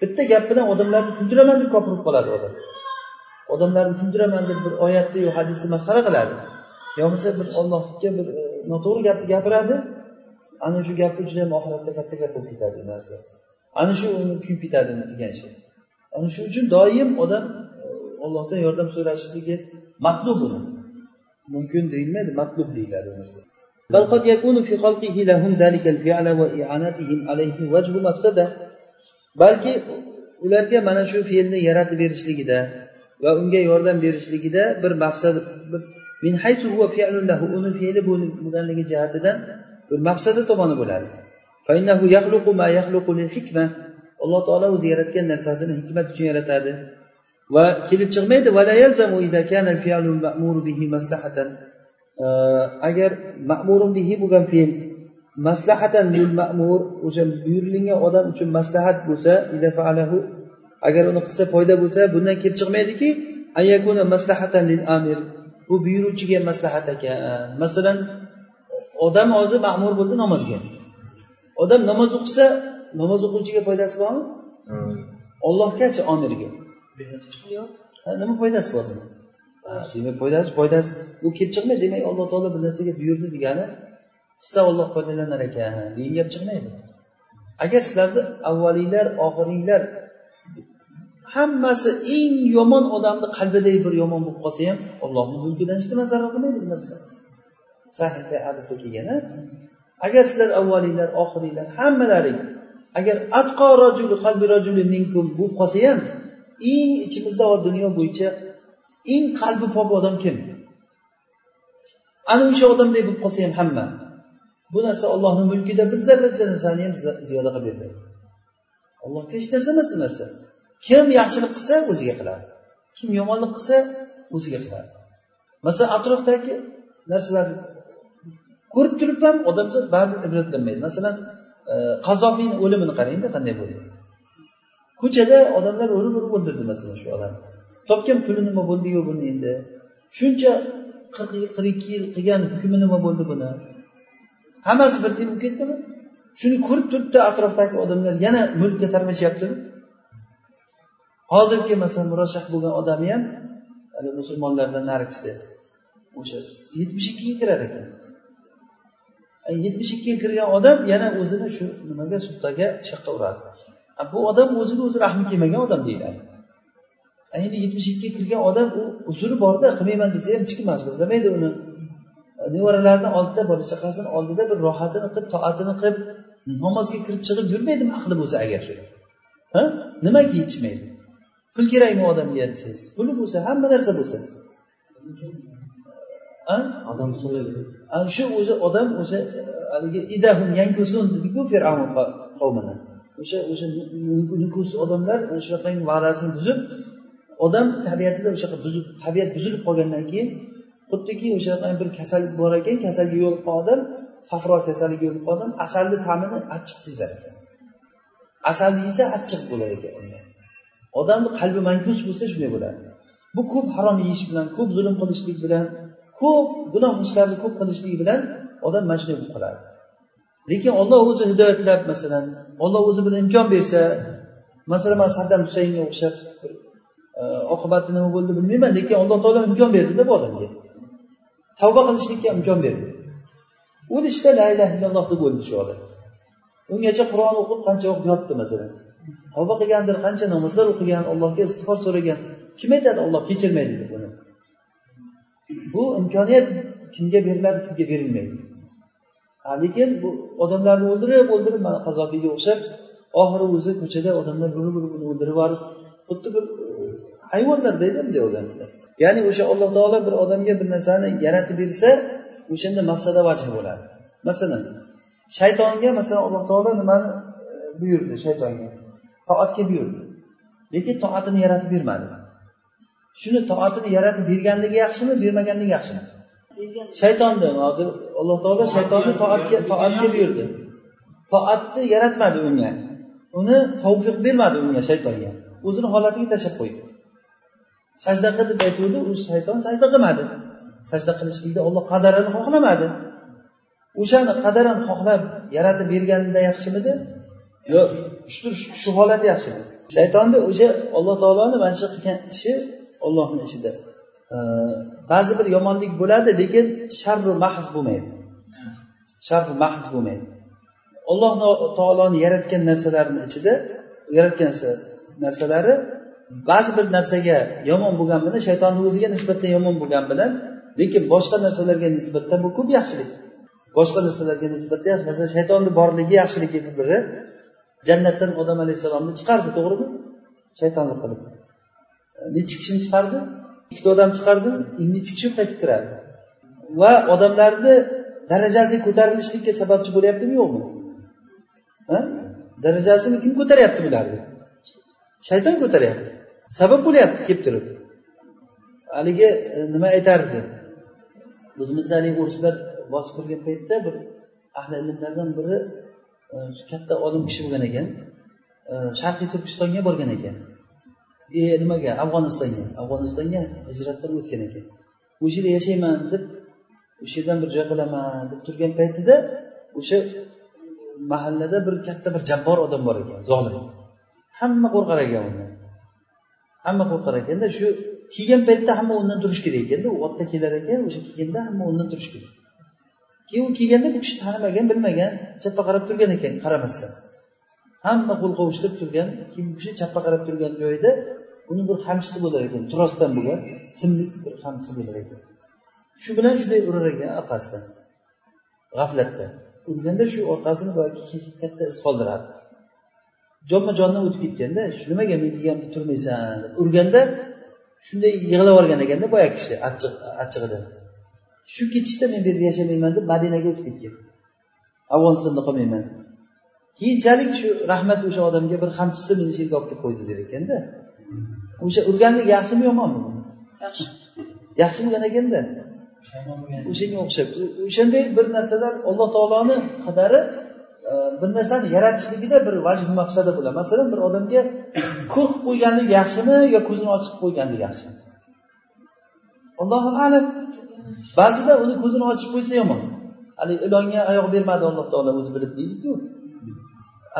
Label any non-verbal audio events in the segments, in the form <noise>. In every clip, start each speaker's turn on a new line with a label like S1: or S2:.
S1: bitta gap bilan odamlarni kuldiraman deb kofir bo'lib qoladi odam odamlarni kuldiraman deb bir oyatni yo hadisni masxara qiladi yo bo'lmasa bir ollohga bir e, noto'g'ri gapni gapiradi ana shu gapi juda yam oxiratda katta gap bo'lib ketadi u narsa ana shu uni kuyib ketadi degan shay ana shu uchun doim odam e, ollohdan yordam so'rashligi matlub uni mumkin deyilmaydi matlub deyiladi u narsa بل قد يكون في خلقه لهم ذلك الفعل وإعانتهم عليه وجه مفسدة balki ularga mana shu fe'lni yaratib berishligida va unga yordam berishligida bir maqsad min haysu huwa fi'lun lahu uni fe'li bo'lganligi jihatidan bir maqsadi tomoni bo'ladi. Alloh taolo o'zi yaratgan narsasini hikmat uchun yaratadi. Va kelib chiqmaydi agar ma'murun bihi bo'lgan fe'l maslahatan lil ma'mur o'sha buyurilgan odam uchun maslahat bo'lsa agar uni qilsa foyda bo'lsa bundan kelib chiqmaydiki maslahatan lil amir bu buyuruvchiga maslahat ekan. Masalan odam hozir ma'mur bo'ldi namozga. Odam namoz o'qisa namoz o'quvchiga foydasi bormi? Ollohgachi omirga nima foydasi bor demak foydasi foydasi bu kelib chiqmaydi. Demak alloh taolo bir narsaga buyurdi degani qilsa olloh foydalanar ekan degan gap chiqmaydi. Agar sizlarni avvaliylar oxiriylar hammasi eng yomon odamni qalbidagi bir yomon bo'lib qolsa ham ollohni mulkidan hech nima zarar qilmaydi bu narsa sahihda hadisda kelgan agar sizlar avvaliylar oxiriylar hammalaring agar atqo rajuli qalbi rajuli minkum bo'lib qolsa ham eng ichimizda dunyo bo'yicha eng qalbi pok odam kim? Ana o'sha odamday bo'lib qolsa ham hamma. Bu narsa ollohni mulkida bir zarracha narsani ham ziyoda qilib bermaydi. Allohga hech narsa emas bu narsa kim yaxshilik qilsa o'ziga qiladi. Kim yomonlik qilsa o'ziga qiladi. Masalan atrofdagi narsalarni ko'rib turib ham odamzod baribir ibratlanmaydi. Masalan e, qazofiyni o'limini qarangda qanday bo'ldi? Ko'chada odamlar urib urib o'ldirdi masalan shu odamni topgan puli nima bo'ldiyu buni endi? Shuncha qirq yil qirq ikki yil qilgan hukmi nima bo'ldi buni? Hammasi bir tiyin bo'lib ketdimi? Shuni ko'rib turibdi atrofdagi odamlar. Yana mulkka tarmashyaptimi? Hozirgi masalan murashah bo'lgan odami ham musulmonlardan narigisi o'sha yetmish ikkiga kirar ekan. Yetmish ikkiga kirgan odam yana o'zini shu nimaga suddaga shaqqa uradi. Bu odam o'zini o'zi rahmi kelmagan odam deyiladi. Endi yetmish ikkiga kirgan odam u uzri borda qilmayman desa ham hech kim majburlamaydi uni. Nevaralarini oldida bola chaqasini oldida bir rohatini qilib toatini qilib namozga kirib chiqib yurmaydimi aqli bo'lsa agar? Ha? Nimaga yetishmaydi? Pul kerakmi odamga desangiz? Puli bo'lsa hamma narsa bo'lsa. Odam shu o'zi odam o'sha haligi idahum yankusun dediku fir'avn qavmini. O'sha o'sha nukus odamlar shunaqangi va'dasini buzib odam tabiatida o'sha buzib tabiat buzilib qolgandan keyin xuddiki o'sha bir kasallik bor ekan kasalga yo'liqqan odam safro kasaliga yo'liqqan odam asalni ta'mini achchiq sezar ekan asalni yesa achchiq bo'lar ekan odamni qalbi mankus bo'lsa shunday bo'ladi. Bu ko'p harom yeyish bilan ko'p zulm qilishlik bilan ko'p gunoh ishlarni ko'p qilishlik bilan odam mana shunday bo'lib qoladi. Lekin olloh o'zi hidoyatlab masalan olloh o'zi bir imkon bersa masalan man saddam husaynga o'xshab e, oqibati nima bo'ldi bilmayman lekin alloh taolo imkon berdida bu odamga. Tavba qilishlikka imkon berdi. O'lishda la illaha illalloh deb o'ldi shu odam. Ungacha qur'on o'qib qancha vaqt yotdi masalan? Tavba qilgandir qancha namozlar o'qigan allohga istig'for so'ragan. Kim aytadi olloh kechirmaydi deb buni bu imkoniyat kimga beriladi kimga berilmaydi. Lekin bu odamlarni o'ldirib o'ldirib mana qazobiyga o'xshab oxiri o'zi ko'chada odamlar urib urib uni o'ldirib yuborib xuddi bir e, hayvonlardayda bunday odamlar. Ya'ni o'sha alloh taolo bir odamga bir narsani yaratib bersa o'shanda maqsada vajh bo'ladi. Masalan shaytonga masalan alloh taolo nimani e, buyurdi shaytonga? Toatga buyurdi. Lekin toatini yaratib bermadi. Shuni toatini yaratib berganligi yaxshimi bermaganligi yaxshimi? Shaytonni hozir alloh taolo shaytonni toatga toatga buyurdi. Toatni yaratmadi unga. Uni tavfiq bermadi unga shaytonga. O'zini holatiga tashlab qo'ydi. Sajda qil deb aytuvdi u shayton sajda qilmadi. Sajda qilishlikni olloh qadarini xohlamadi. O'shani qadaran xohlab yaratib berganida yaxshimidi? Yo'q shu shu holat yaxshimi shaytonni o'sha alloh taoloni mana shu qilgan ishi ollohni ishida ba'zi bir yomonlik bo'ladi lekin sharru mahz bo'lmaydi. Sharru mahz bo'lmaydi. Alloh taoloni yaratgan narsalarni ichida yaratgan narsalari ba'zi bir narsaga yomon bo'lgani bilan shaytonni o'ziga nisbatan yomon bo'lgani bilan lekin boshqa narsalarga nisbatan bu ko'p yaxshilik. Boshqa narsalarga nisbatan yaxshi masalan shaytonni borligi yaxshiligi biri. Jannatdan odam alayhissalomni chiqardi to'g'rimi? Shaytonlik qilib. Nechi kishini chiqardi? Ikkita odam chiqardi. E, nechi kishi qaytib kiradi? Va odamlarni darajasi ko'tarilishlikka sababchi bo'lyaptimi yo'qmi? Darajasini kim ko'taryapti bularni? Shayton ko'taryapti. Sabab bo'lyapti kelib turib. Haligi e, nima aytardi? O'zimizda haligi o'rislar bosib kirgan paytda bir ahli ilmlardan biri e, katta olim kishi bo'lgan ekan e, sharqiy turkistonga borgan ekan. E nimaga? Afg'onistonga. Afg'onistonga hijrat qilib o'tgan ekan. O'sha yerda yashayman deb o'sha yerdan bir joy qilaman deb turgan paytida o'sha mahallada bir katta bir jabbor odam bor ekan zolim. Hamma qo'rqar ekan undan. Hamma qo'rqar ekanda shu kelgan paytda hamma o'rnidan turishi kerak ekanda u otda kelar ekan o'sha kelganda hamma o'rnidan turishi kerak. Keyin u kelganda bu kishi tanimagan bilmagan chapga qarab turgan ekan qaramasdan. Hamma qo'l qovushtirib turgan keyin bu kishi chapga qarab turgan joyida uni bir qamchisi bo'lar ekan trosdan bo'lgan simlik bir qamchisi bo'lar ekan. Shu bilan shunday urar ekan orqasidan g'aflatda. Urganda shu orqasini boyagi kesib katta iz qoldiradi. Jonma jondan o'tib ketganda shu nimaga men deganimda turmaysan? deb urganda shunday yig'lab yuborgan ekanda boyagi kishi achchiq achchig'idan shu ketishda men bu yerda yashamayman deb madinaga o'tib ketgan. Afg'onistonda qolmayman. Keyinchalik shu rahmat o'sha odamga bir qamchisi meni shu yerga olib kelib qo'ydi der ekanda. O'sha urganlik yaxshimi yomonmi yaxshi. Yaxshi bo'lgan ekanda. O'shanga o'xshab. O'shanday bir narsalar alloh taoloni qadari bir narsani yaratishligida bir vajh mafsada bo'ladi. Masalan bir odamga ko'r qilib qo'yganlik yaxshimi yo ko'zini ochib qo'yganlik yaxshimi? Allohu alam. Ba'zida uni ko'zini ochib qo'ysa yomon. Haligi ilonga oyoq bermadi alloh taolo o'zi bilib deydiku.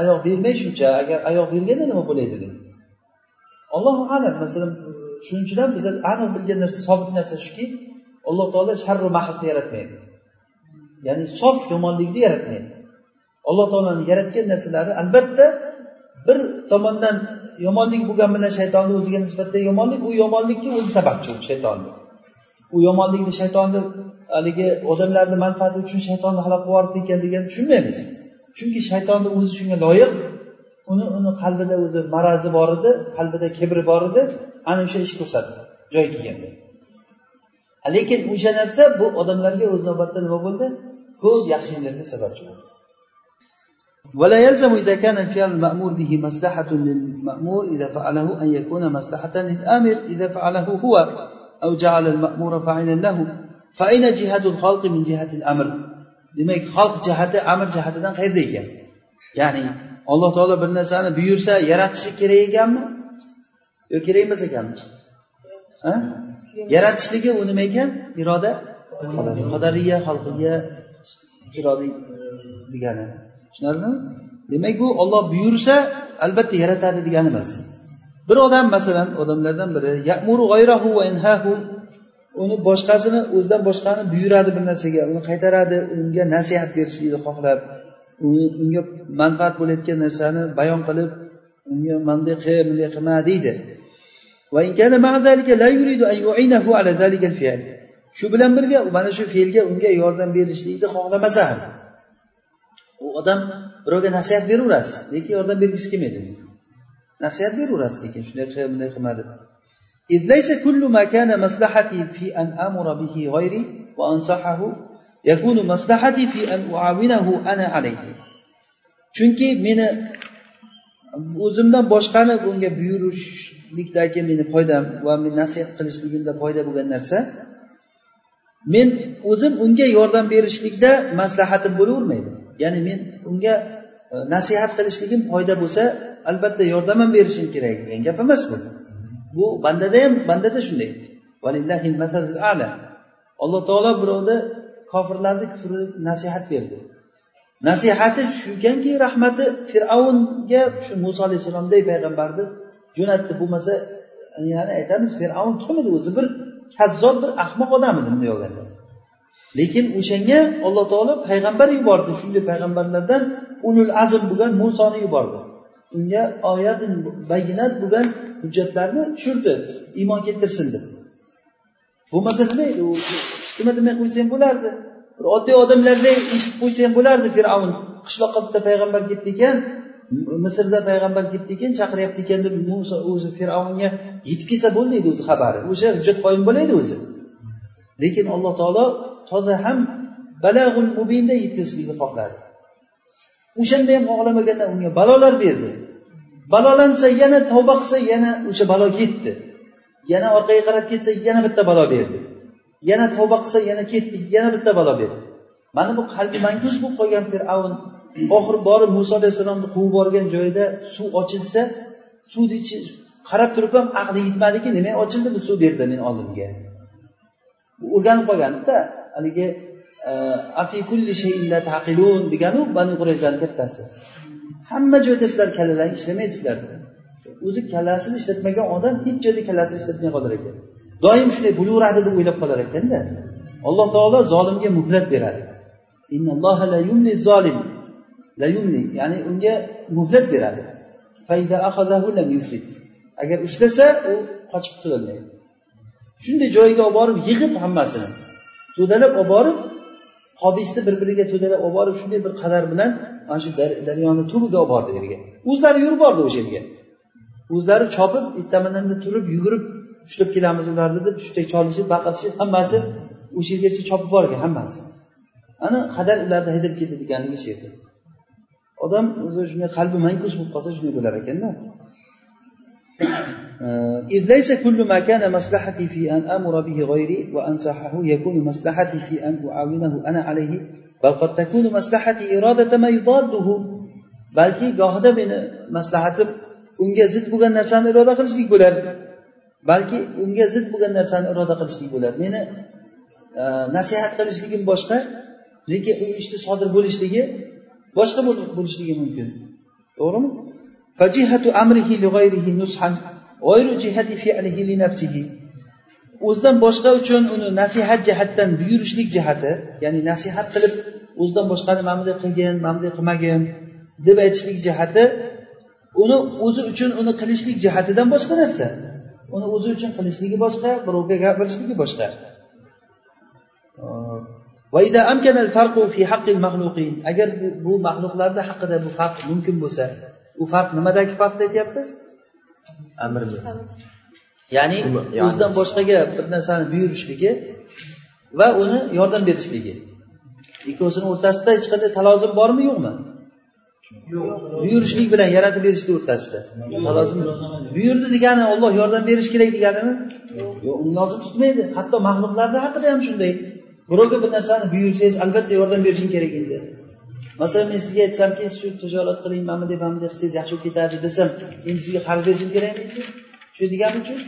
S1: Oyoq bermay shuncha agar oyoq berganda nima bo'laydi deydi allohu alam. Masalan shuning uchun ham biza aniq bilgan narsa sobit narsa shuki alloh taolo sharru mahzni yaratmaydi. Ya'ni sof yomonlikni yaratmaydi. Alloh taoloni yaratgan narsalari albatta bir tomondan yomonlik bo'lgani bilan shaytonni o'ziga nisbatan yomonlik u yomonlikka o'zi sababchi u shaytonni u yomonlikni shaytonni haligi odamlarni manfaati uchun shaytonni halok qilib yuboribdi ekan degan tushunmaymiz. Chunki shaytonni o'zi shunga loyiq uni uni qalbida o'zi marazi bor edi qalbida kibri bor edi ana o'sha ish ko'rsatdi joy kelganda. Lekin o'sha narsa bu odamlarga o'z navbatida nima bo'ldi? Ko'p yaxshiliklarga sababchi bo'ldi. ولا يلزم إذا كان الفعل المأمور به مصلحة للمأمور إذا فعله أن يكون مصلحة للآمر إذا فعله هو أو جعل المأمور فاعلا له فأين جهة الخلق من جهة الأمر demak xalq jihati amr jihatidan qayerda ekan ya'ni alloh taolo bir narsani buyursa yaratishi kerak ekanmi yo kerak emas ekanmi yaratishligi u nima ekan iroda qadariya xalqiya iroda degani tushunarlimi demak bu olloh buyursa albatta yaratadi degani emas. Bir odam masalan odamlardan biri yamuru g'ayrahu va inhahu uni boshqasini o'zidan boshqani buyuradi bir narsaga uni qaytaradi unga nasihat berishlikni xohlab unga manfaat bo'layotgan narsani bayon qilib unga manday qil bunday qilma deydi. Shu bilan birga mana shu fe'lga unga yordam berishlikni xohlamasa ham. u odam birovga nasihat beraverasiz lekin yordam bergisi kelmaydi nasihat beraverasiz lekin shunday qil bunday qilma deb إذ ليس كل ما كان مصلحتي في أن آمر به غيري وأنصحه يكون مصلحتي في أن أعاونه أنا عليه chunki meni o'zimdan boshqani bunga buyurishlikdagi meni foydam va men nasihat qilishligimda foyda bo'lgan narsa men o'zim unga yordam berishlikda maslahatim bo'lavermaydi Ya'ni men unga e, nasihat qilishligim foyda bo'lsa albatta yordam ham berishim kerak degan gap emas bu. Bu bandada ham bandada shunday. Alloh taolo birovni kofirlarni kufri nasihat berdi. Nasihati shu ekanki rahmati fir'avnga shu muso alayhissalomdek payg'ambarni jo'natdi. Bo'lmasa yana aytamiz fir'avn kim edi? O'zi bir kazzob bir ahmoq odam edi bunday olganda lekin o'shanga alloh taolo payg'ambar yubordi. Shunday payg'ambarlardan ulul azm bo'lgan musoni yubordi. Unga oyat bayinat bo'lgan hujjatlarni tushirdi iymon keltirsin deb bo'lmasa nima edi u? Nima demay qo'ysa ham bo'lardi? Bir oddiy odamlarday eshitib qo'ysa ham bo'lardi fir'avn. Qishloqqa bitta payg'ambar ketdi ekan misrda payg'ambar ketdi ekan chaqiryapti ekan deb muso o'zi fir'avnga yetib kelsa bo'ldi edi o'zi xabari. O'sha hujjat qoyim bo'laydi o'zi. Lekin alloh taolo toza ham balag'ul mubinda yetkazishlikni xohladi o'shanda ham xohlamaganda unga balolar berdi. Balolansa yana tavba qilsa yana o'sha balo ketdi. Yana orqaga qarab ketsa yana bitta balo berdi. Yana tavba qilsa yana ketdi yana bitta balo berdi. Mana bu qalbi mangus bo'lib qolgan fir'avn oxiri borib muso alayhissalomni quvib borgan joyida suv ochilsa suvni ichi qarab turib ham aqli yetmadiki nima ochildi bu suv? berdi meni oldimga. O'rganib qolgandida haligi e, afi kulli taqilun deganu bani qurayzani kattasi. Hamma joyda sizlar kallalaring ishlamaydi sizlar o'zi kallasini ishlatmagan odam hech joyda kallasini ishlatmay qolar ekan. Doim shunday bo'laveradi deb o'ylab qolar ekanda alloh taolo zolimga muhlat beradi. Zolim. La yumli ya'ni unga muhlat beradi. Agar ushlasa u qochib qutulolmaydi shunday joyga olib borib yig'ib hammasini to'dalab olib borib qobisni bir biriga to'dalab olib borib shunday bir qadar bilan mana shu daryoni tubiga olib bordi yerga o'zlari yurib bordi o'sha yerga. O'zlari chopib ertamananda turib yugurib ushlab kelamiz ularni deb shunday cholishib baqirishib hammasi o'sha yergacha chopib borgan hammasi. Ana qadar ularni haydab ketadi ekanligi shu yerda. Odam o'zi shunday qalbi mankus bo'lib qolsa shunday bo'lar ekanda. إذ ليس كل ما كان مصلحتي في أن أمر به غيري وأنصحه يكون مصلحتي في أن أعاونه أنا عليه بل قد تكون مصلحتي إرادة ما يضاده balki gohida meni maslahatim unga zid bo'lgan narsani iroda qilishlik bo'lar balki unga zid bo'lgan narsani iroda qilishlik bo'lar meni e, nasihat qilishligim boshqa lekin u ishni sodir bo'lishligi boshqa bo'lishligi mumkin to'g'rimi o'zidan boshqa uchun uni nasihat jihatdan buyurishlik jihati ya'ni nasihat qilib o'zidan boshqani mana bunday qilgin mana bunday qilmagin deb aytishlik jihati uni o'zi uchun uni qilishlik jihatidan boshqa narsa. Uni o'zi uchun qilishligi boshqa birovga gapirishligi boshqa. Agar bu maxluqlarni haqida bu farq mumkin bo'lsa u farq nimadagi farqni aytyapmiz? Amrni ya'ni o'zidan boshqaga bir narsani buyurishligi va uni yordam berishligi. Ikkovsini o'rtasida hech qanday talozim bormi yo'qmi? Buyurishlik bilan yaratib berishlik o'rtasida. Buyurdi degani olloh yordam berish kerak deganimi? Yo'q. Uni lozim tutmaydi. Hatto maxluqlarni haqida ham shunday. Birovga bir narsani buyursangiz albatta yordam berishing kerak endi masalan men sizga aytsamki shu tijorat qiling mana bunday mana bunday qilsangiz yaxshi bo'lib ketadi desam endi sizga qarz berishim kerakmi endi? Shu degani uchun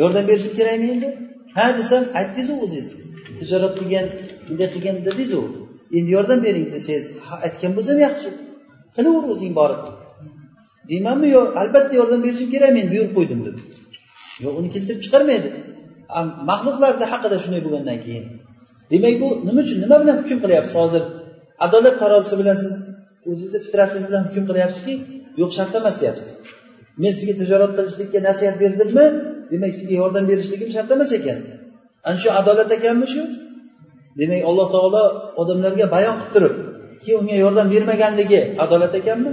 S1: yordam berishim kerakmi endi? Ha desam aytdingizu o'zingiz. Tijorat qilgan bunday qilgan dedingizu endi yordam bering desangiz aytgan bo'lsam yaxshi qilaver o'zing borib. Deymanmi yo albatta yordam berishim kerak men buyurib qo'ydim deb yo'q uni keltirib chiqarmaydi. Maxluqlarni haqida shunday bo'lgandan keyin. Demak bu nima uchun nima bilan hukm qilyapsiz hozir? adolat tarozisi bilan siz o'zizni fitratingiz bilan hukm qilyapsizki yo'q shart emas deyapsiz men sizga tijorat qilishlikka nasihat berdimmi demak sizga yordam berishligim shart emas ekan ana shu adolat ekanmi shu demak alloh taolo odamlarga bayon qilib turib keyin unga yordam bermaganligi adolat ekanmi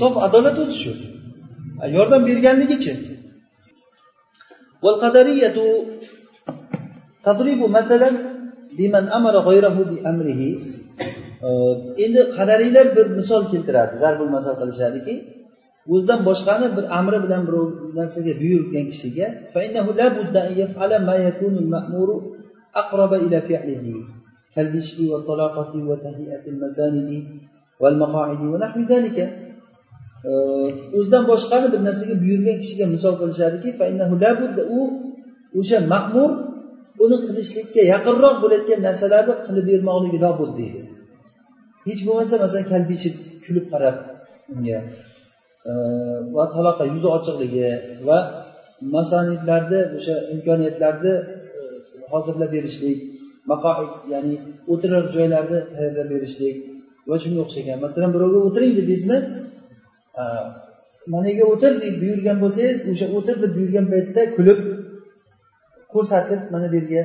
S1: sof adolat o'zi shu yordam berganligichi تضرب مثلا بمن أمر غيره بأمره endi qadariylar bir misol keltiradi zarbul masal qilishadiki o'zidan boshqani bir amri bilan birov narsaga buyurgan kishiga كالبشر والطلاقة وتهيئة المساند والمقاعد ونحو ذلك o'zidan boshqani bir narsaga buyurgan kishiga misol qilishadiki u o'sha ma'mur uni qilishlikka yaqinroq bo'layotgan narsalarni qilib bermoqligi lobud deydi. Hech bo'lmasa masalan kalbishib kulib qarab unga e, va taloqa yuzi ochiqligi va masanidlarni o'sha imkoniyatlarni e, hozirlab berishlik maqoid ya'ni o'tirar joylarni tayyorlab berishlik va shunga o'xshagan. Masalan birovga o'tiring dedingizmi e, mana yerga o'tir? deb buyurgan bo'lsangiz o'sha o'tir deb buyurgan paytda kulib ko'rsatib mana bu yerga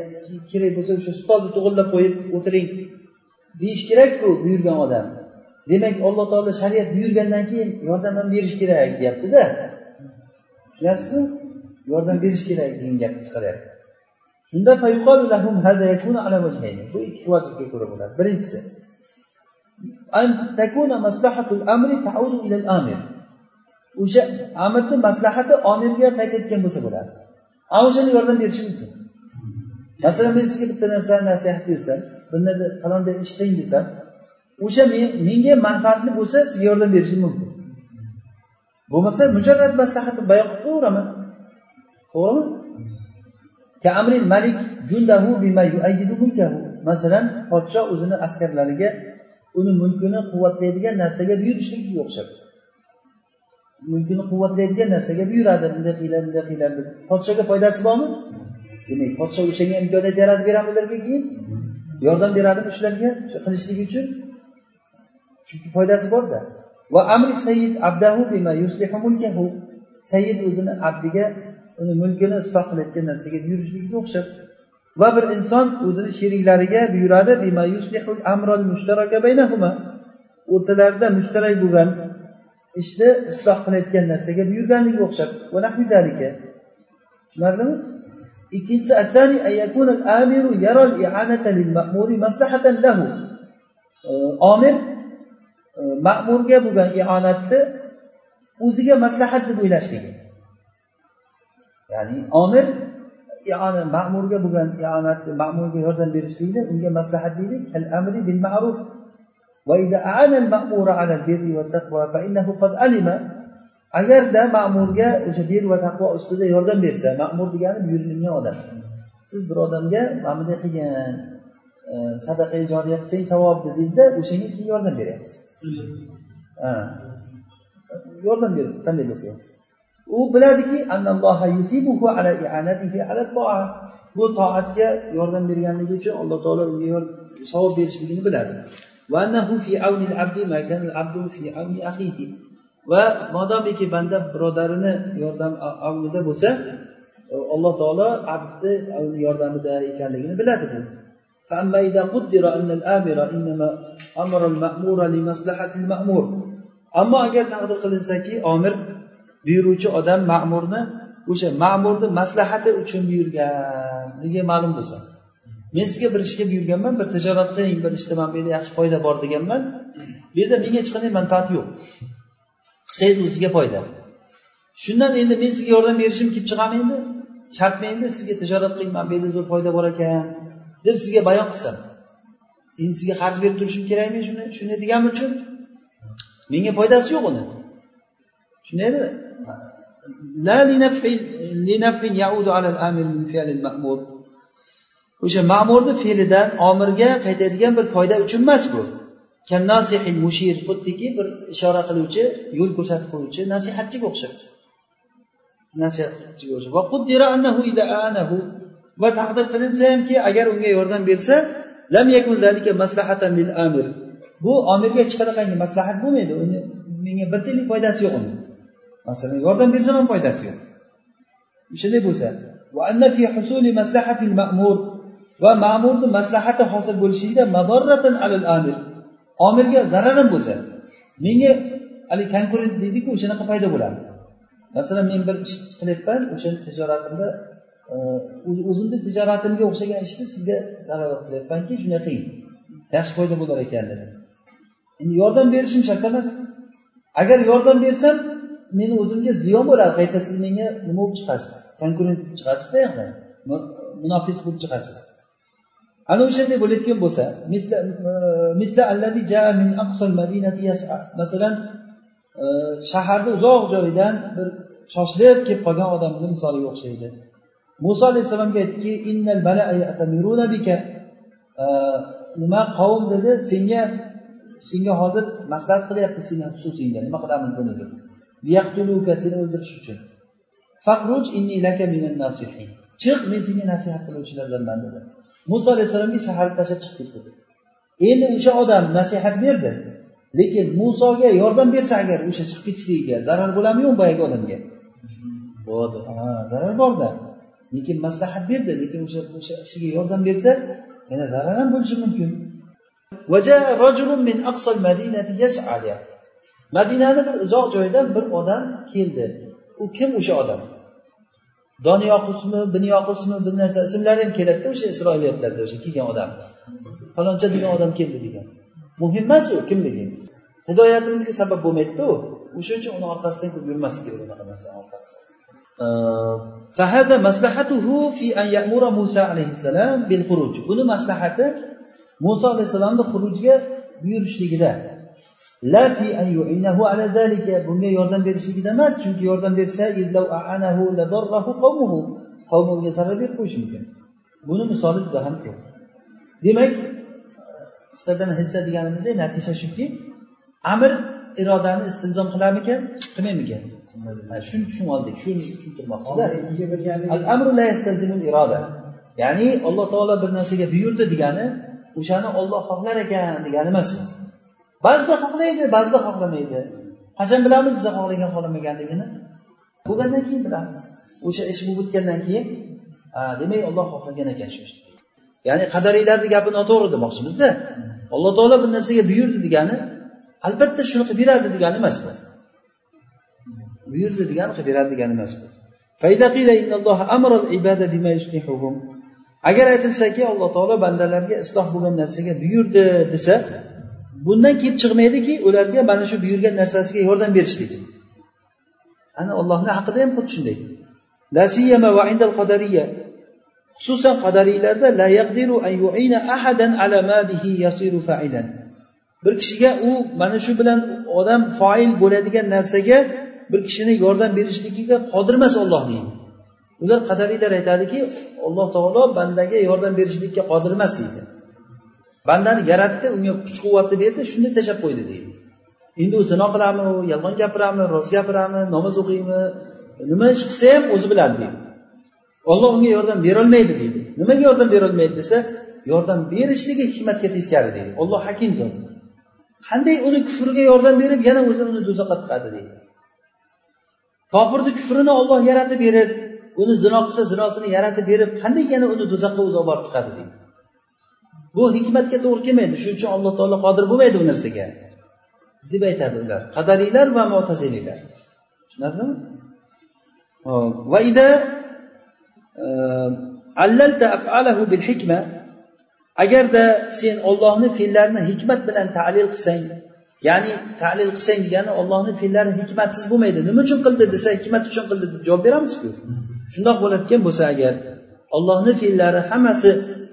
S1: kerak bo'lsa o'sha stolni to'g'irlab qo'yib o'tiring. Deyish kerakku buyurgan odam. Demak alloh taolo shariat buyurgandan keyin yordam ham berish kerak deyaptida. Tushunyapsizmi yordam berish kerak degan gapni chiqaryapti. Shunda bu ikki vajibga ko'ra bo'ladi. Birinchisi o'sha amirni maslahati omirga qaytayotgan bo'lsa bo'ladi. Ana o'shani yordam berishi mumkin. Masalan men sizga bitta narsani nasihat bersam bir falonday ish qiling desam o'sha menga manfaatli bo'lsa sizga yordam berishim mumkin. Bo'lmasa mujarrad maslahatni bayon qilib qo'yaveraman. To'g'rimi? Malik masalan podshoh o'zini askarlariga uni mulkini quvvatlaydigan narsaga buyurishlikka o'xshab mulkini quvvatlaydigan narsaga buyuradi. Bunday qilinglar bunday qilinglar deb. Podshoga foydasi bormi? Demak podshoh o'shanga imkoniyat yaratib beradi ularga keyin. Yordam beradimi shularga qilishligi uchun. Chunki foydasi borda. Va amri sayyid abdahu bima yuslihu mulkahu. Sayyid o'zini abdiga uni mulkini isloh qilayotgan narsaga buyurishlikka o'xshab. Va bir inson o'zini sheriklariga buyuradi bima yuslihul amral mushtaraka baynahuma. O'rtalarida mushtarak bo'lgan ishni isloh qilayotgan narsaga buyurganliga o'xshab tushunarlimi? Ikkinchisi omir e, ma'murga bo'lgan ionatni o'ziga maslahat deb o'ylashligi ya'ni omir ma'murga bo'lgan ionatni ma'murga yordam berishlikni unga maslahat deydi kal amri bil ma'ruf وإذا أعان المأمور على البر والتقوى فإنه قد علم agarda ma'murga o'sha bir va taqvo ustida yordam bersa ma'mur degani buyurilgan odam siz bir odamga mana bunday qilgin sadaqa joriya qilsang savob dedingizda o'shanga keyin yordam beryapsiz yordam berdi qanday bo'lsa ham u biladiki bu toatga yordam berganligi uchun alloh taolo unga savob berishligini biladi Va modomiki banda birodarini yordam avnida bo'lsa alloh taolo abdni yordamida ekanligini biladi bu ammo agar taqdir qilinsaki omir buyuruvchi odam ma'murni o'sha ma'murni maslahati uchun buyurganligi ma'lum bo'lsa? Men sizga bir ishga buyurganman bir tijorat qiling bir ishda mana bu yerda yaxshi foyda bor deganman. Bu yerda menga hech qanday manfaat yo'q. Qilsangiz o'zizga foyda. Shundan endi men sizga yordam berishim kelib chiqadimi endi shartmi endi sizga tijorat qiling mana bu yerda zo'r foyda bor ekan deb sizga bayon qilsam. Endi sizga qarz berib turishim kerakmi shuni shunday deganim uchun? Menga foydasi yo'q uni. Tushunaymi o'sha ma'murni fe'lidan omirga qaytadigan bir foyda uchun emas bu. Mushir xuddiki bir ishora qiluvchi yo'l ko'rsatib qo'yuvchi nasihatchiga o'xshab. Nasihatchiga o'xshab. Va taqdir qilinsa hamki agar unga yordam bersa lam yakun maslahatan lil amir. Bu omirga hech qanaqangi maslahat bo'lmaydi. Uni menga bir tiyinlik foydasi yo'q uni. Masalan yordam bersam ham foydasi yo'q. O'shanday bo'lsa va ma'murni maslahati hosil bo'lishligida madorratan alal amir. Omirga zararim bo'lsa menga haligi konkurent deydiku o'shanaqa paydo bo'ladi. Masalan men bir ish qilyapman o'sha tijoratimda e, o'zimni tijoratimga o'xshagan ishni sizga dalolat qilyapmanki shunday qiling yaxshi foyda bo'lar ekan dedi. Endi yordam berishim shart emas. Agar yordam bersam meni o'zimga ziyon bo'ladi. Qayta siz menga nima bo'lib chiqasiz? Konkurent bo'lib chiqasiz buyoqda munofis bo'lib chiqasiz. Ana o'shanday bo'layotgan bo'lsa masalan eh, shaharni uzoq joyidan bir shoshilib kelib qolgan odamni misoliga o'xshaydi. Muso alayhissalomga aytdiki eh, nima qavm dedi? Senga senga hozir maslahat qilyapti seni xususingda. Nima qilamiz buni? deb seni o'ldirish uchun. Chiq men senga nasihat qiluvchilardanman dedi muso alayhissalomga shaharni tashlab chiqib ketdi. Endi o'sha odam nasihat berdi. Lekin musoga yordam bersa agar o'sha chiqib ketishligiga zarar bo'ladimi yo'q boyagi odamga? Bo'ladi zarar borda lekin maslahat berdi. Lekin o'sha o'sha kishiga yordam bersa yana zarar ham bo'lishi mumkin. Madinani bir uzoq joydan bir odam keldi. U kim o'sha odam doniyoqusmi binyoqusmi bir narsa ismlari ham keladida o'sha isroiliyatlarda o'sha kelgan odam faloncha degan odam keldi degan muhim emas u kimligi hidoyatimizga sabab bo'lmaydida u o'sha uchun uni orqasidan ko'p yurmaslik kerak unaqa narsani orqasidan فهذا مصلحته في أن يأمر موسى عليه السلام بالخروج buni maslahati muso alayhissalomni xurujga buyurishligida bunga yordam berishligida emas chunki yordam bersa qavmi unga zarar berib qo'yishi mumkin. Buni misoli juda ham ko'p. Demak hissadan hissa deganimizda natija shuki amr irodani istilzom qilarmikan? Qilmaymikan shuni tushunib oldik. Shuni tushuntirmoqchida ya'ni alloh taolo bir narsaga buyurdi degani o'shani olloh xohlar ekan degani emas ba'zida xohlaydi ba'zida xohlamaydi. Qachon bilamiz biza xohlagan xohlamaganligini? Bo'lgandan keyin bilamiz. O'sha ish bo'lib o'tgandan keyin demak olloh xohlagan ekan shu ishni. Ya'ni qadariylarni gapi noto'g'ri demoqchimizda. Alloh taolo bir narsaga buyurdi degani albatta shuni qilib beradi degani emas bu. Buyurdi degani qilib beradi degani emas bu. Agar aytilsaki alloh taolo bandalarga isloh bo'lgan narsaga buyurdi desa bundan kelib chiqmaydiki ularga mana shu buyurgan narsasiga yordam berishlik ana ollohni haqida ham xuddi shunday. Xususan qadariylarda la yaqdiru an yu'ina ahadan ala ma bihi yasiru fa'ilan. Bir kishiga u mana shu bilan odam foil bo'ladigan narsaga bir kishini yordam berishligiga qodir emas olloh deydi. Ular qadariylar aytadiki alloh taolo bandaga yordam berishlikka qodir emas deydi. Bandani yaratdi unga kuch quvvatni berdi shunday tashlab qo'ydi deydi. Endi u zino qiladimi yolg'on gapiradimi rost gapiradimi namoz o'qiymi nima ish qilsa ham o'zi biladi deydi. Olloh unga yordam berolmaydi deydi. Nimaga yordam berolmaydi desa yordam berishligi hikmatga teskari deydi. Olloh hakim zot. Qanday uni kufriga yordam berib yana o'zi uni do'zaxga tiqadi deydi. Kofirni kufrini olloh yaratib berib uni zino qilsa zinosini yaratib berib qanday yana uni do'zaxga o'zi olib borib tiqadi deydi. Bu hikmatga to'g'ri kelmaydi. Shuning uchun alloh taolo qodir bo'lmaydi bu narsaga. Deb aytadi ular. Qadariylar va mo'taziliylar tushunarlimi? E, allalta af'alahu bil hikma. Agarda sen ollohni fe'llarini hikmat bilan talil qilsang ya'ni talil qilsang degani ollohni fe'llari hikmatsiz bo'lmaydi. Nima uchun qildi desa hikmat uchun qildi deb javob beramizku. Shundoq bo'layotgan bo'lsa agar ollohni fe'llari hammasi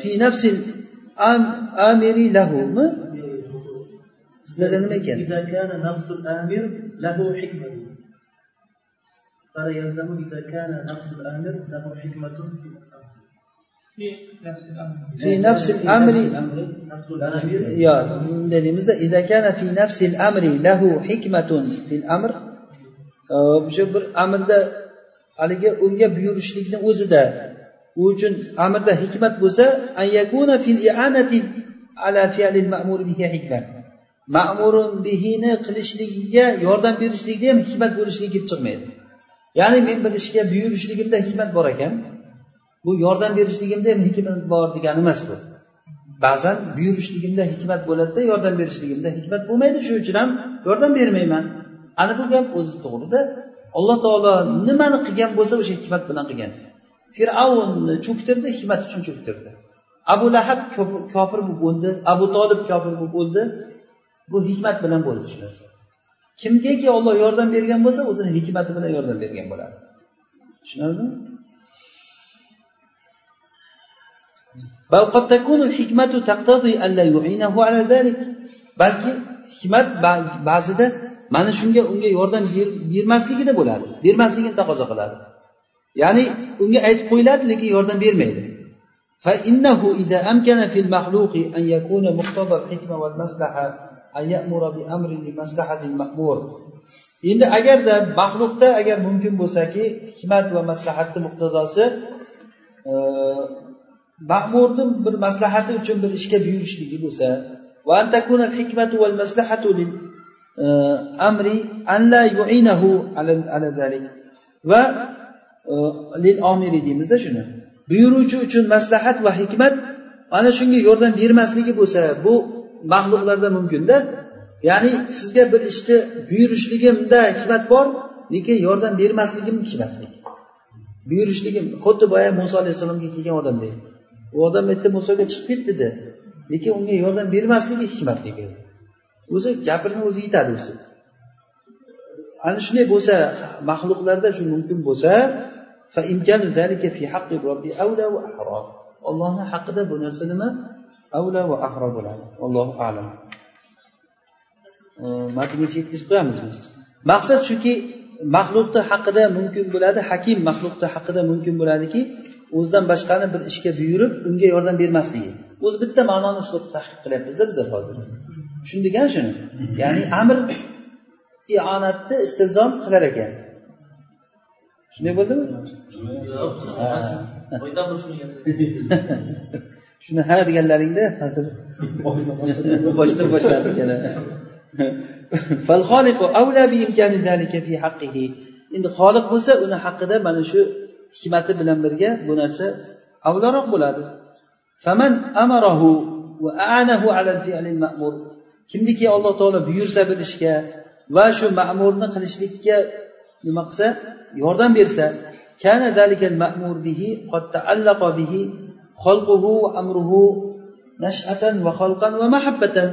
S1: fi nafsil amiri lahumi sizlarda nima ekan
S2: فلا يلزم إذا كان نفس الأمر له حكمة
S1: في نفس الأمر يا dediğimizde إذا كان في نفس الأمر له حكمة في الأمر o'sha bir amrda haligi unga buyurishlikni o'zida u uchun amrda hikmat bo'lsa ma'murun bihini qilishligiga yordam berishlikda ham hikmat bo'lishligi kelib chiqmaydi. Ya'ni men bir ishga buyurishligimda hikmat bor ekan bu yordam berishligimda ham hikmat bor degani emas bu. Ba'zan buyurishligimda hikmat bo'ladida yordam berishligimda hikmat bo'lmaydi. Shuning uchun ham yordam bermayman. Ana bu gap o'zi to'g'rida alloh taolo nimani qilgan bo'lsa o'sha hikmat bilan qilgan. Fir'avnni cho'ktirdi hikmat uchun cho'ktirdi. Abu lahab kofir bo'lib o'ldi abu tolib kofir bo'lib o'ldi. Bu hikmat bilan bo'ldi shu narsa. Kimgaki olloh yordam bergan bo'lsa o'zini hikmati bilan yordam bergan bo'ladi. Tushunarlimi? Balki hikmat ba'zida mana shunga unga yordam bermasligida bo'ladi bermasligini taqozo qiladi. ya'ni unga aytib qo'yiladi lekin yordam bermaydi فإنه إذا أمكن في المخلوق أن يكون مقتضى الحكمة والمصلحة أن يأمر بأمر لمصلحة المأمور endi agarda maxluqda agar mumkin bo'lsaki hikmat va maslahatni muqtazosi e, ma'murni bir maslahati uchun bir ishga buyurishligi bo'lsa amri an la yu'inahu ala zalik va lil omiri deymizda shuni. Buyuruvchi uchun maslahat va hikmat ana shunga yordam bermasligi bo'lsa bu maxluqlarda mumkinda. Ya'ni sizga bir ishni buyurishligimda hikmat bor lekin yordam bermasligim hikmatli buyurishligim xuddi boya muso alayhissalomga kelgan odamdek u odam aytdi musoga chiqib ket dedi. Lekin unga yordam bermasligi hikmatli o'zi gapirni o'zi yetadi o'zi. Ana shunday bo'lsa maxluqlarda shu mumkin bo'lsa ollohni haqida bu narsa nima? Avla va ahro bo'ladi. Allohu alam. Matngacha yetkazib biz. maqsad shuki maxluqni haqida mumkin bo'ladi hakim maxluqni haqida mumkin bo'ladiki o'zidan boshqani bir ishga buyurib unga yordam bermasligi. O'zi bitta ma'noni isbot tahqiq qilyapmizda bizlar hozir. Tushundik a shuni? Ya'ni amr ionatni istilzom qilar ekan. Shunday bo'ldimi? <laughs> Shuni ha deganlaringda hozir boshdan boshladik yana. Endi xoliq bo'lsa uni haqida mana shu hikmati bilan birga bu narsa avlaroq bo'ladi. Faman amarahu va anahu ala fi'lil ma'mur. Kimniki alloh taolo buyursa bir ishga va shu ma'murni qilishlikka nima qilsa yordam bersa kana zalikal ma'mur bihi qad ta'allaqa bihi xalquhu va amruhu nash'atan va xalqan va mahabbatan.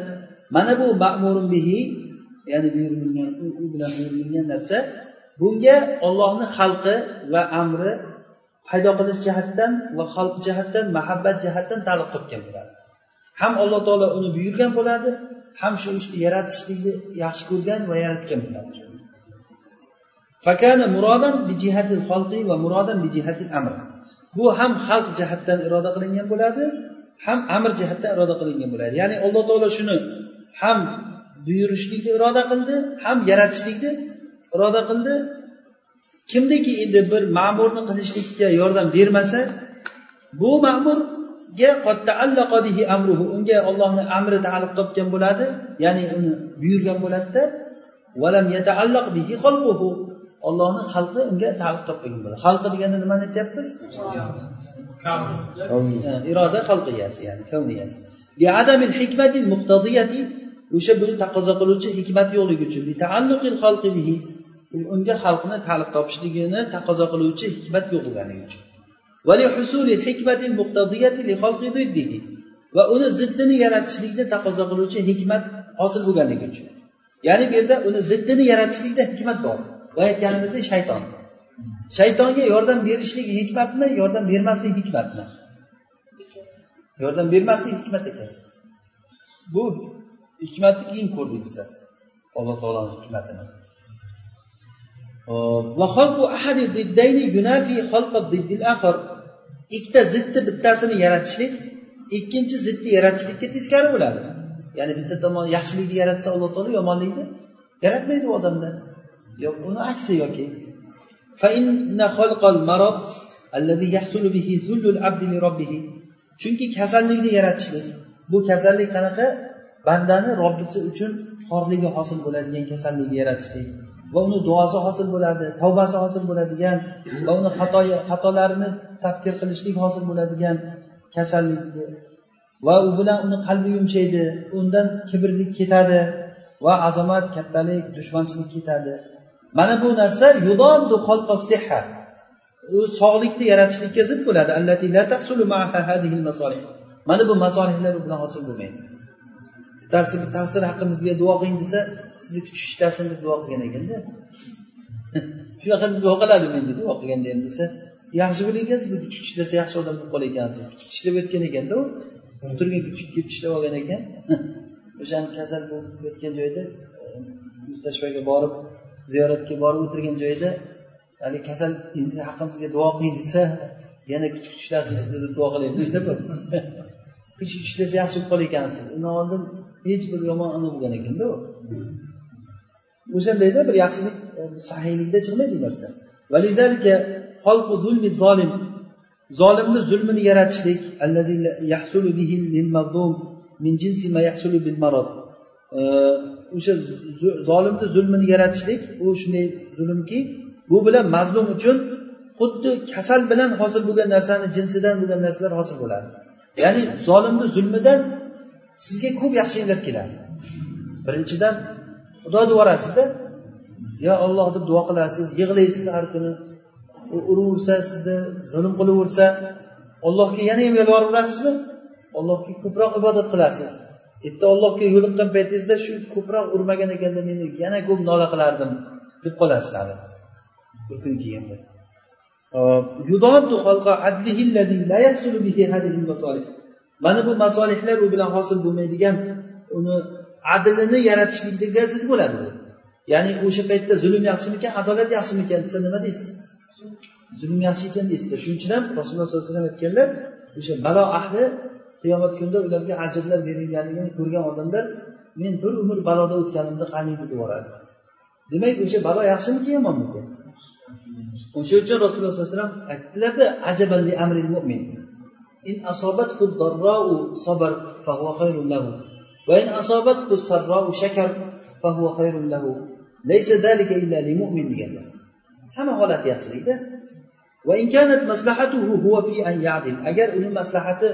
S1: Mana bu ma'murun bihi ya'ni buyurilgan u bilan buyurilgan narsa bunga ollohni xalqi va amri paydo qilish jihatidan va xalq jihatdan mahabbat jihatdan taalluq topgan bo'ladi. Ham alloh taolo uni buyurgan bo'ladi ham shu ishni yaratishlikni yaxshi ko'rgan va yaratgan bo'ladi. Fakana murodan bijihatil xalqi va murodan bijihatil amr. Bu ham xalq jihatdan iroda qilingan bo'ladi ham amr jihatdan iroda qilingan bo'ladi. Ya'ni alloh taolo shuni ham buyurishlikni iroda qildi ham yaratishlikni iroda qildi. Kimniki endi bir ma'murni qilishlikka yordam bermasa bu ma'mur unga ollohni amri taalluq topgan bo'ladi ya'ni uni buyurgan bo'ladida ollohni xalqi unga taalluq topmagan bo'ladi. Xalqi deganda nimani aytyapmiz? Iroda xalqiyasi ya'ni kawniyasi o'sha buni taqozo qiluvchi hikmat yo'qligi uchun. Unga xalqni ta'liq topishligini taqozo qiluvchi hikmat yo'q bo'lganligi uchun va uni ziddini yaratishlikni taqozo qiluvchi hikmat hosil bo'lganligi uchun. Ya'ni bu yerda uni ziddini yaratishlikda hikmat bor. Va aytganimizdek shayton. Shaytonga yordam berishlik hikmatmi yordam bermaslik hikmatmi? Yordam bermaslik hikmat ekan. Bu hikmatni keyin ko'rdik biz. Alloh taoloni hikmatini. Ikkita zidni bittasini yaratishlik ikkinchi zidni yaratishlikka teskari bo'ladi. Ya'ni bitta tomon yaxshilikni yaratsa alloh taolo yomonlikni yaratmaydi u odamda. Yo'q uni aksi yoki. Chunki kasallikni yaratishlik bu kasallik qanaqa? Bandani robbisi uchun xorligi hosil bo'ladigan kasallikni yaratishlik. Va uni duosi hosil bo'ladi tavbasi hosil bo'ladigan va uni xatoyi xatolarini tafkir qilishlik hosil bo'ladigan kasallikni va u bilan uni qalbi yumshaydi undan kibrlik ketadi va azomat kattalik dushmanchilik ketadi. Mana bu narsa u sog'likni yaratishlikka zid bo'ladi. Mana bu masolihlar bilan hosil bo'lmaydi. Bittasi taqsir haqqimizga duo qiling desa sizni kuch ishlasin deb duo qilgan ekanda. <laughs> Shunaqa deb duo qiladi endi duo qilganda ham desa yaxshi bo'larkan sizni kuchuk ishlasa yaxshi odam bo'lib qolar ekan kuchuk ishlab o'tgan ekanda u turgan kuchuk kelib ishlab olgan ekan. <laughs> O'shani kasal bo'lib yotgan joyda e, mustashfaga borib ziyoratga borib o'tirgan joyda haligi kasal endi haqqimizga duo qiling desa yana kuchuk kuchlasin sizni deb duo qilyapmizda <laughs> kuch ishlasa yaxshi bo'lib qolar ekansiz. Undan oldin hech bir yomon ana bo'lgan ekanda u o'shandayda bir yaxshilik e, sahiylikda chiqmaydi bu narsa zolimni zulmini yaratishlik. O'sha zolimni zulmini yaratishlik u shunday zulmki bu bilan mazlum uchun xuddi kasal bilan hosil bo'lgan narsani jinsidan bo'lgan narsalar hosil bo'ladi. Ya'ni zolimni zulmidan sizga ko'p yaxshiliklar keladi. Birinchidan xudo deb yuborasizda yo olloh deb duo qilasiz yig'laysiz har kuni u uraversa sizni zulm qilaversa ollohga yana ham yolvoraverasizmi allohga ko'proq ibodat qilasiz erta ollohga yo'liqqan paytingizda shu ko'proq urmagan ekanda meni yana ko'p nola qilardim deb qolasiz hali. Bir kun keyinda Э, mana bu masolihlar u bilan hosil bo'lmaydigan uni adlini yaratishlikka zid bo'ladi bu. Ya'ni o'sha paytda zulm yaxshimikan adolat yaxshimikan desa nima deysiz? Zulm yaxshi ekan deysizda shuning uchun ham rasululloh sollallohu alayhi vasallam aytganlar o'sha balo ahli qiyomat kunida ularga ajrlar berilganligini ko'rgan odamlar men bir umr baloda o'tganimni qaniydi deb yuboradi. Demak o'sha balo yaxshimiki yomonmikan o'sha uchun rasululloh sallallohu alayhi vasallam aytdilarda ajaballi amril mo'min in asobathu darrau sabr fahuva khayrun lahu. Va in asobathu sarrau shakar fahuva khayrun lahu. Laysa zalika illa lil mu'min deganlar. Hamma holati yaxshilikda va in kanat maslahatuhu huwa fi an ya'dil. Agar uni maslahati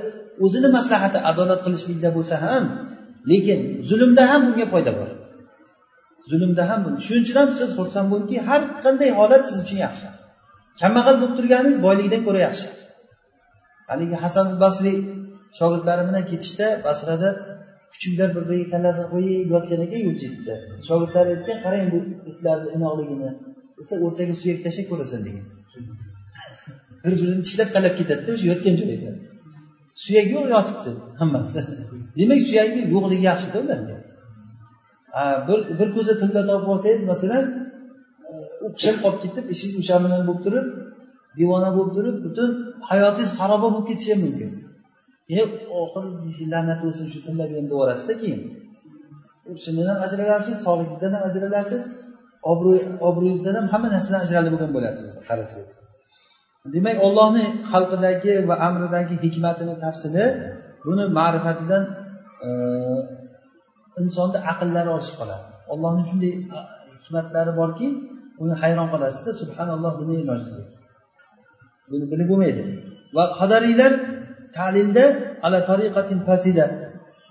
S1: o'zini maslahati adolat qilishlikda bo'lsa ham lekin zulmda ham bunga foyda bor. Zulmda ham shuning uchun ham siz xursand bo'lingki har qanday holat siz uchun yaxshi. Kambag'al bo'lib turganingiz boylikdan ko'ra yaxshi. Haligi hasan basriy shogirdlari bilan ketishda basrada kuchuklar bir biriga kallasini qo'yib yotgan ekan yo'l chetida shogirdlari aytgan qarang bu itlarni inoqligini. Desa o'rtaga suyak tashlab ko'rasan degan. <laughs> Bir birini tishlab talab ketadida o'sha yotgan joyida suyak yo'q yotibdi hammasi. <laughs> Demak suyakni yo'qligi yaxshida ularga. Bir bir ko'za tilla topib olsangiz masalan e, o'qishib qolib ketib ishingiz o'sha bilan bo'lib turib devona bo'lib turib butun hayotingiz xaroba bo'lib ketishi ham mumkin. E oxiri la'nat bo'lsin shu tillab ham deyorasizda keyin. Shundan ham ajralasiz sog'ligingizdan ham ajralasiz obro'yingizdan ham hamma narsadan ajralib bo'lgan bo'lasiz qarasangiz demak ollohni xalqidagi va amridagi hikmatini tafsili buni ma'rifatidan e, insonni aqllari ojiz qoladi. Ollohni shunday hikmatlari borki uni hayron qolasizda subhanalloh buni iloji buni bilib bo'lmaydi. Va qadariylar talilda ala tariqatin fasida.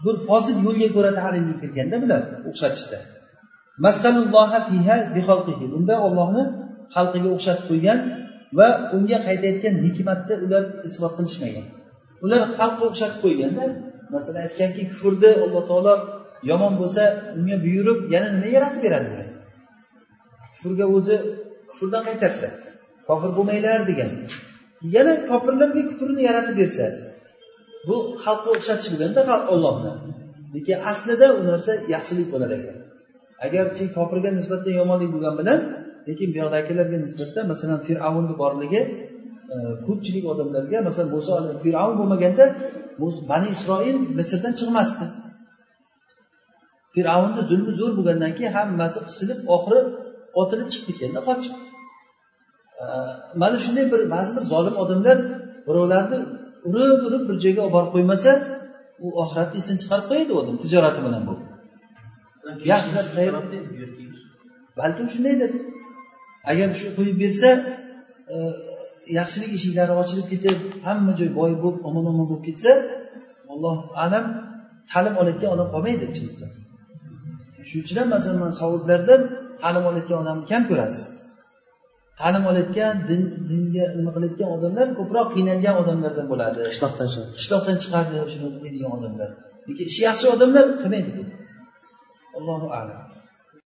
S1: Bir fosil yo'lga ko'ra ta'limga kirganda bular o'xshatishda. Bunda ollohni xalqiga o'xshatib qo'ygan va unga qaytayotgan hikmatni ular isbot qilishmagan. Ular xalqqa o'xshatib qo'yganda masalan aytganki kufrni alloh taolo yomon bo'lsa unga buyurib yana nima yaratib beradi degan. Kufrga o'zi kufrdan qaytarsa kofir bo'lmanglar degan. Yana kofirlarga kufrni yaratib bersa bu xalqqa o'xshatish bo'lganda ollohni lekin aslida u narsa yaxshilik bo'lar ekan agarchi kofirga nisbatan yomonlik bo'lgani bilan lekin buyoqdagilarga nisbatan masalan fir'avnni borligi e, ko'pchilik odamlarga masalan muso fir'avn bo'lmaganda bani isroil misrdan chiqmasdi. Fir'avnni zulmi zo'r bo'lgandan keyin hammasi qisilib oxiri otilib chiqib ketganda qochib mana shunday bir ba'zi bir zolim odamlar birovlarni urib urib bir joyga olib borib qo'ymasa u oxiratni esdan chiqarib qo'yadi u odam tijorati bilan bu balkim shundaydir agar shu qo'yib bersa e, yaxshilik eshiklari ochilib ketib hamma joy boy bo'lib omon omon bo'lib ketsa alloh alam ta'lim olayotgan odam qolmaydi ichimizda shuning uchun ham masalan man saudlardan ta'lim olayotgan odamni kam ko'rasiz. Ta'lim olayotgan din dinga nima qilayotgan odamlar ko'proq qiynalgan odamlardan bo'ladi.
S3: Qishloqdan
S1: qishloqdan chiqarishni deydigan odamlar. Lekin ishi yaxshi odamlar qilmaydi allohu alam